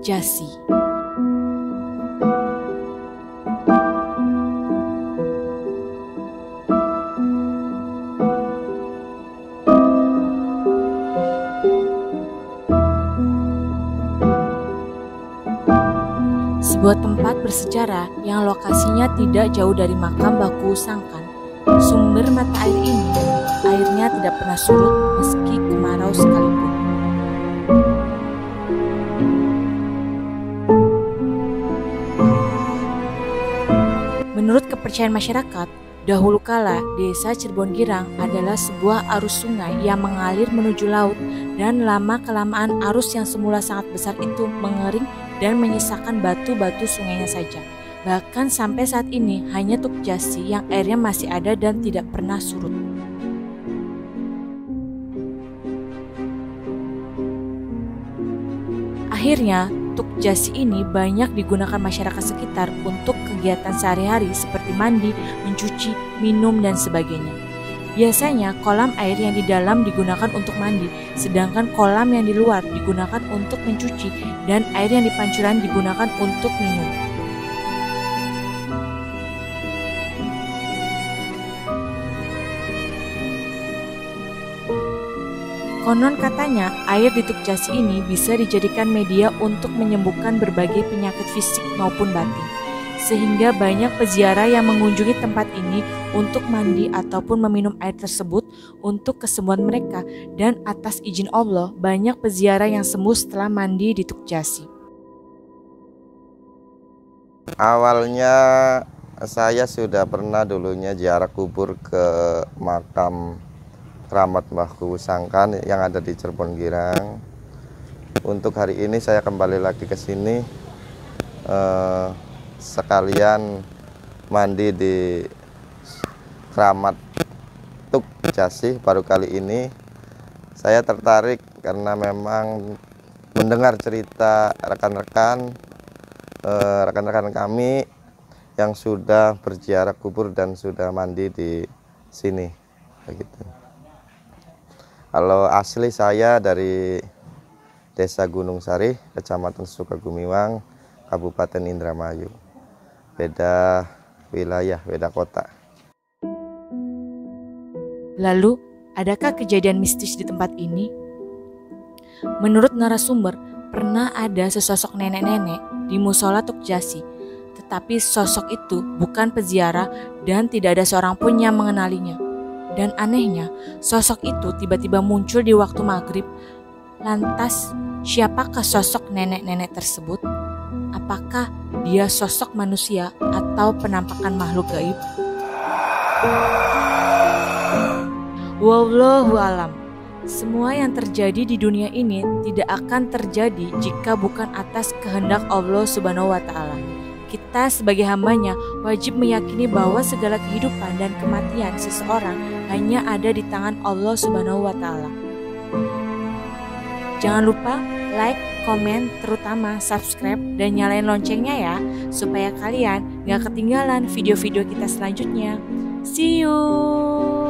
Jasi. Sebuah tempat bersejarah yang lokasinya tidak jauh dari makam Baku Sangkan. Sumber mata air ini, airnya tidak pernah surut meski kemarau sekalipun. Menurut kepercayaan masyarakat, dahulu kala desa Cirebon Girang adalah sebuah arus sungai yang mengalir menuju laut dan lama-kelamaan arus yang semula sangat besar itu mengering dan menyisakan batu-batu sungainya saja. Bahkan sampai saat ini hanya Tuk Jasi yang airnya masih ada dan tidak pernah surut. Akhirnya, Tuk Jasi ini banyak digunakan masyarakat sekitar untuk kegiatan sehari-hari seperti mandi, mencuci, minum, dan sebagainya. Biasanya kolam air yang di dalam digunakan untuk mandi, sedangkan kolam yang di luar digunakan untuk mencuci dan air yang di pancuran digunakan untuk minum. Konon katanya, air di Tukjasi ini bisa dijadikan media untuk menyembuhkan berbagai penyakit fisik maupun batin. Sehingga banyak peziarah yang mengunjungi tempat ini untuk mandi ataupun meminum air tersebut untuk kesembuhan mereka dan atas izin Allah banyak peziarah yang sembuh setelah mandi di Tukjasi. Awalnya saya sudah pernah dulunya ziarah kubur ke makam keramat Mbah Sangkan yang ada di Cirebon Girang. Untuk hari ini saya kembali lagi ke sini eh, sekalian mandi di keramat Tuk Jasih baru kali ini. Saya tertarik karena memang mendengar cerita rekan-rekan eh, rekan-rekan kami yang sudah berziarah kubur dan sudah mandi di sini begitu. Kalau asli saya dari Desa Gunung Sari, Kecamatan Sukagumiwang, Kabupaten Indramayu. Beda wilayah, beda kota. Lalu, adakah kejadian mistis di tempat ini? Menurut narasumber, pernah ada sesosok nenek-nenek di musola Tukjasi, tetapi sosok itu bukan peziarah dan tidak ada seorang pun yang mengenalinya. Dan anehnya, sosok itu tiba-tiba muncul di waktu maghrib. Lantas, siapakah sosok nenek-nenek tersebut? Apakah dia sosok manusia atau penampakan makhluk gaib? Wallahu alam. Semua yang terjadi di dunia ini tidak akan terjadi jika bukan atas kehendak Allah Subhanahu wa taala. Kita sebagai hambanya wajib meyakini bahwa segala kehidupan dan kematian seseorang hanya ada di tangan Allah Subhanahu wa taala. Jangan lupa like, komen, terutama subscribe dan nyalain loncengnya ya supaya kalian gak ketinggalan video-video kita selanjutnya. See you.